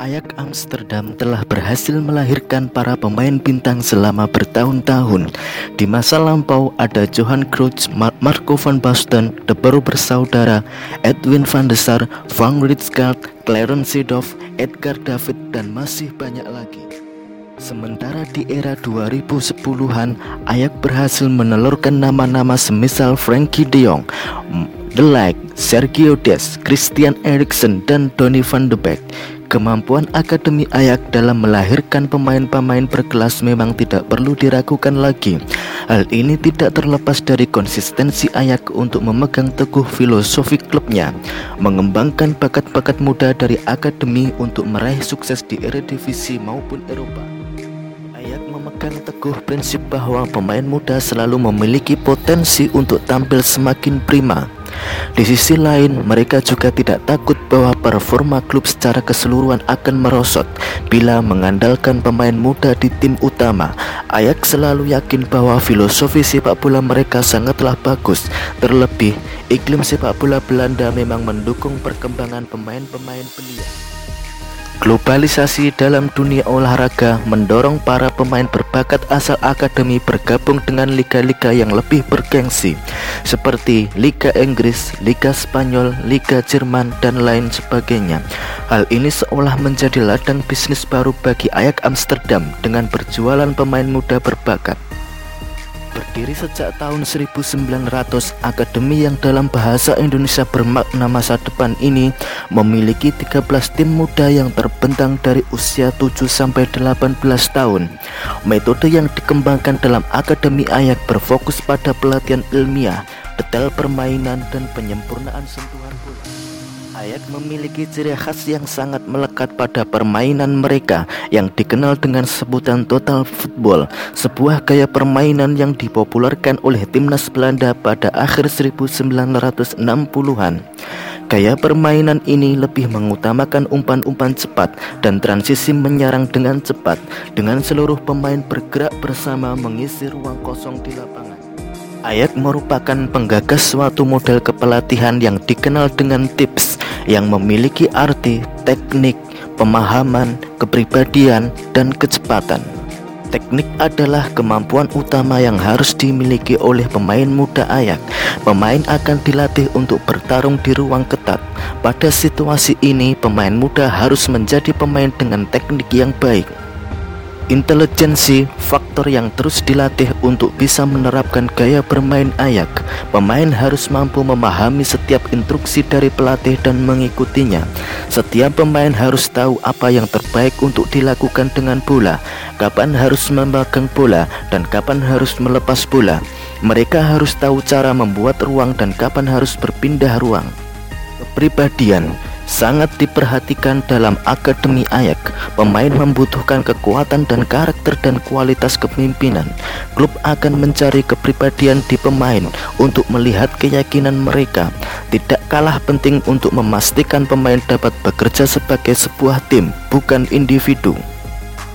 Ajax Amsterdam telah berhasil melahirkan para pemain bintang selama bertahun-tahun. Di masa lampau ada Johan Cruyff, Marco van Basten, De Boer bersaudara, Edwin van der Sar, Van Rijkaard, Clarence Seedorf, Edgar David, dan masih banyak lagi. Sementara di era 2010-an, Ajax berhasil menelurkan nama-nama semisal Frankie de Jong, De Ligt, Sergio Des, Christian Eriksen, dan Donny van de Beek. Kemampuan Akademi Ayak dalam melahirkan pemain-pemain berkelas memang tidak perlu diragukan lagi. Hal ini tidak terlepas dari konsistensi Ayak untuk memegang teguh filosofi klubnya, mengembangkan bakat-bakat muda dari akademi untuk meraih sukses di Eredivisie maupun Eropa. Ayak memegang teguh prinsip bahwa pemain muda selalu memiliki potensi untuk tampil semakin prima di sisi lain, mereka juga tidak takut bahwa performa klub secara keseluruhan akan merosot bila mengandalkan pemain muda di tim utama. Ajax selalu yakin bahwa filosofi sepak bola mereka sangatlah bagus. Terlebih, iklim sepak bola Belanda memang mendukung perkembangan pemain-pemain belia. Globalisasi dalam dunia olahraga mendorong para pemain berbakat asal akademi bergabung dengan liga-liga yang lebih bergengsi seperti Liga Inggris, Liga Spanyol, Liga Jerman, dan lain sebagainya. Hal ini seolah menjadi ladang bisnis baru bagi Ajax Amsterdam dengan berjualan pemain muda berbakat. Berdiri sejak tahun 1900, akademi yang dalam bahasa Indonesia bermakna masa depan ini memiliki 13 tim muda yang terbentang dari usia 7 sampai 18 tahun. Metode yang dikembangkan dalam Akademi Ayak berfokus pada pelatihan ilmiah, detail permainan dan penyempurnaan sentuhan bola. Ayak memiliki ciri khas yang sangat melekat pada permainan mereka yang dikenal dengan sebutan total football, sebuah gaya permainan yang dipopulerkan oleh timnas Belanda pada akhir 1960-an. Gaya permainan ini lebih mengutamakan umpan-umpan cepat dan transisi menyerang dengan cepat dengan seluruh pemain bergerak bersama mengisi ruang kosong di lapangan. Ayat merupakan penggagas suatu model kepelatihan yang dikenal dengan tips yang memiliki arti, teknik, pemahaman, kepribadian, dan kecepatan. Teknik adalah kemampuan utama yang harus dimiliki oleh pemain muda ayak. Pemain akan dilatih untuk bertarung di ruang ketat. Pada situasi ini, pemain muda harus menjadi pemain dengan teknik yang baik. Intelijensi faktor yang terus dilatih untuk bisa menerapkan gaya bermain ayak. Pemain harus mampu memahami setiap instruksi dari pelatih dan mengikutinya. Setiap pemain harus tahu apa yang terbaik untuk dilakukan dengan bola, kapan harus memegang bola, dan kapan harus melepas bola. Mereka harus tahu cara membuat ruang dan kapan harus berpindah ruang. Kepribadian sangat diperhatikan dalam Akademi Ayak. Pemain membutuhkan kekuatan dan karakter dan kualitas kepemimpinan. Klub akan mencari kepribadian di pemain untuk melihat keyakinan mereka. Tidak kalah penting untuk memastikan pemain dapat bekerja sebagai sebuah tim, bukan individu.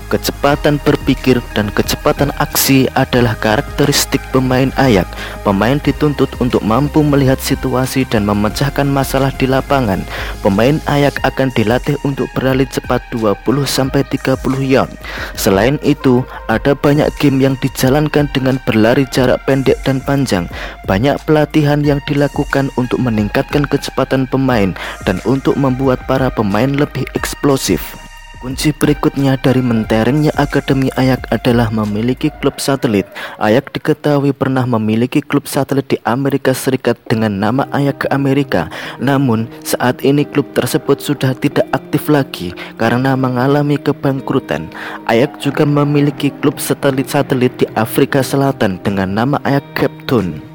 Kecepatan berpikir dan kecepatan aksi adalah karakteristik pemain ayak. Pemain dituntut untuk mampu melihat situasi dan memecahkan masalah di lapangan. Pemain ayak akan dilatih untuk berlari cepat 20 sampai 30 yard. Selain itu, ada banyak game yang dijalankan dengan berlari jarak pendek dan panjang. Banyak pelatihan yang dilakukan untuk meningkatkan kecepatan pemain dan untuk membuat para pemain lebih eksplosif. Kunci berikutnya dari menterengnya Akademi Ayak adalah memiliki klub satelit. Ayak diketahui pernah memiliki klub satelit di Amerika Serikat dengan nama Ayak Amerika. Namun, saat ini klub tersebut sudah tidak aktif lagi karena mengalami kebangkrutan. Ayak juga memiliki klub satelit-satelit di Afrika Selatan dengan nama Ayak Cape Town.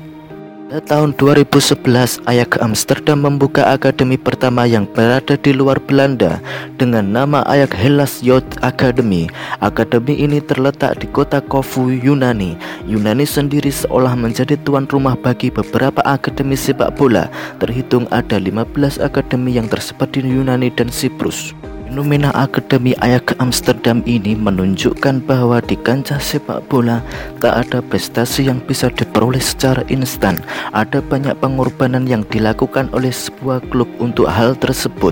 Pada tahun 2011, Ajax Amsterdam membuka akademi pertama yang berada di luar Belanda dengan nama Ajax Hellas Youth Academy. Akademi ini terletak di kota Kofu, Yunani. Yunani sendiri seolah menjadi tuan rumah bagi beberapa akademi sepak bola. Terhitung ada 15 akademi yang tersebar di Yunani dan Siprus. Fenomena Akademi Ajax Amsterdam ini menunjukkan bahwa di kancah sepak bola tak ada prestasi yang bisa diperoleh secara instan. Ada banyak pengorbanan yang dilakukan oleh sebuah klub untuk hal tersebut.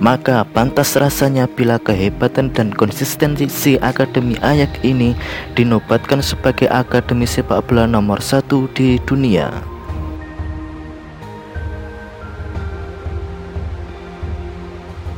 Maka pantas rasanya bila kehebatan dan konsistensi Akademi Ayak ini dinobatkan sebagai akademi sepak bola nomor satu di dunia.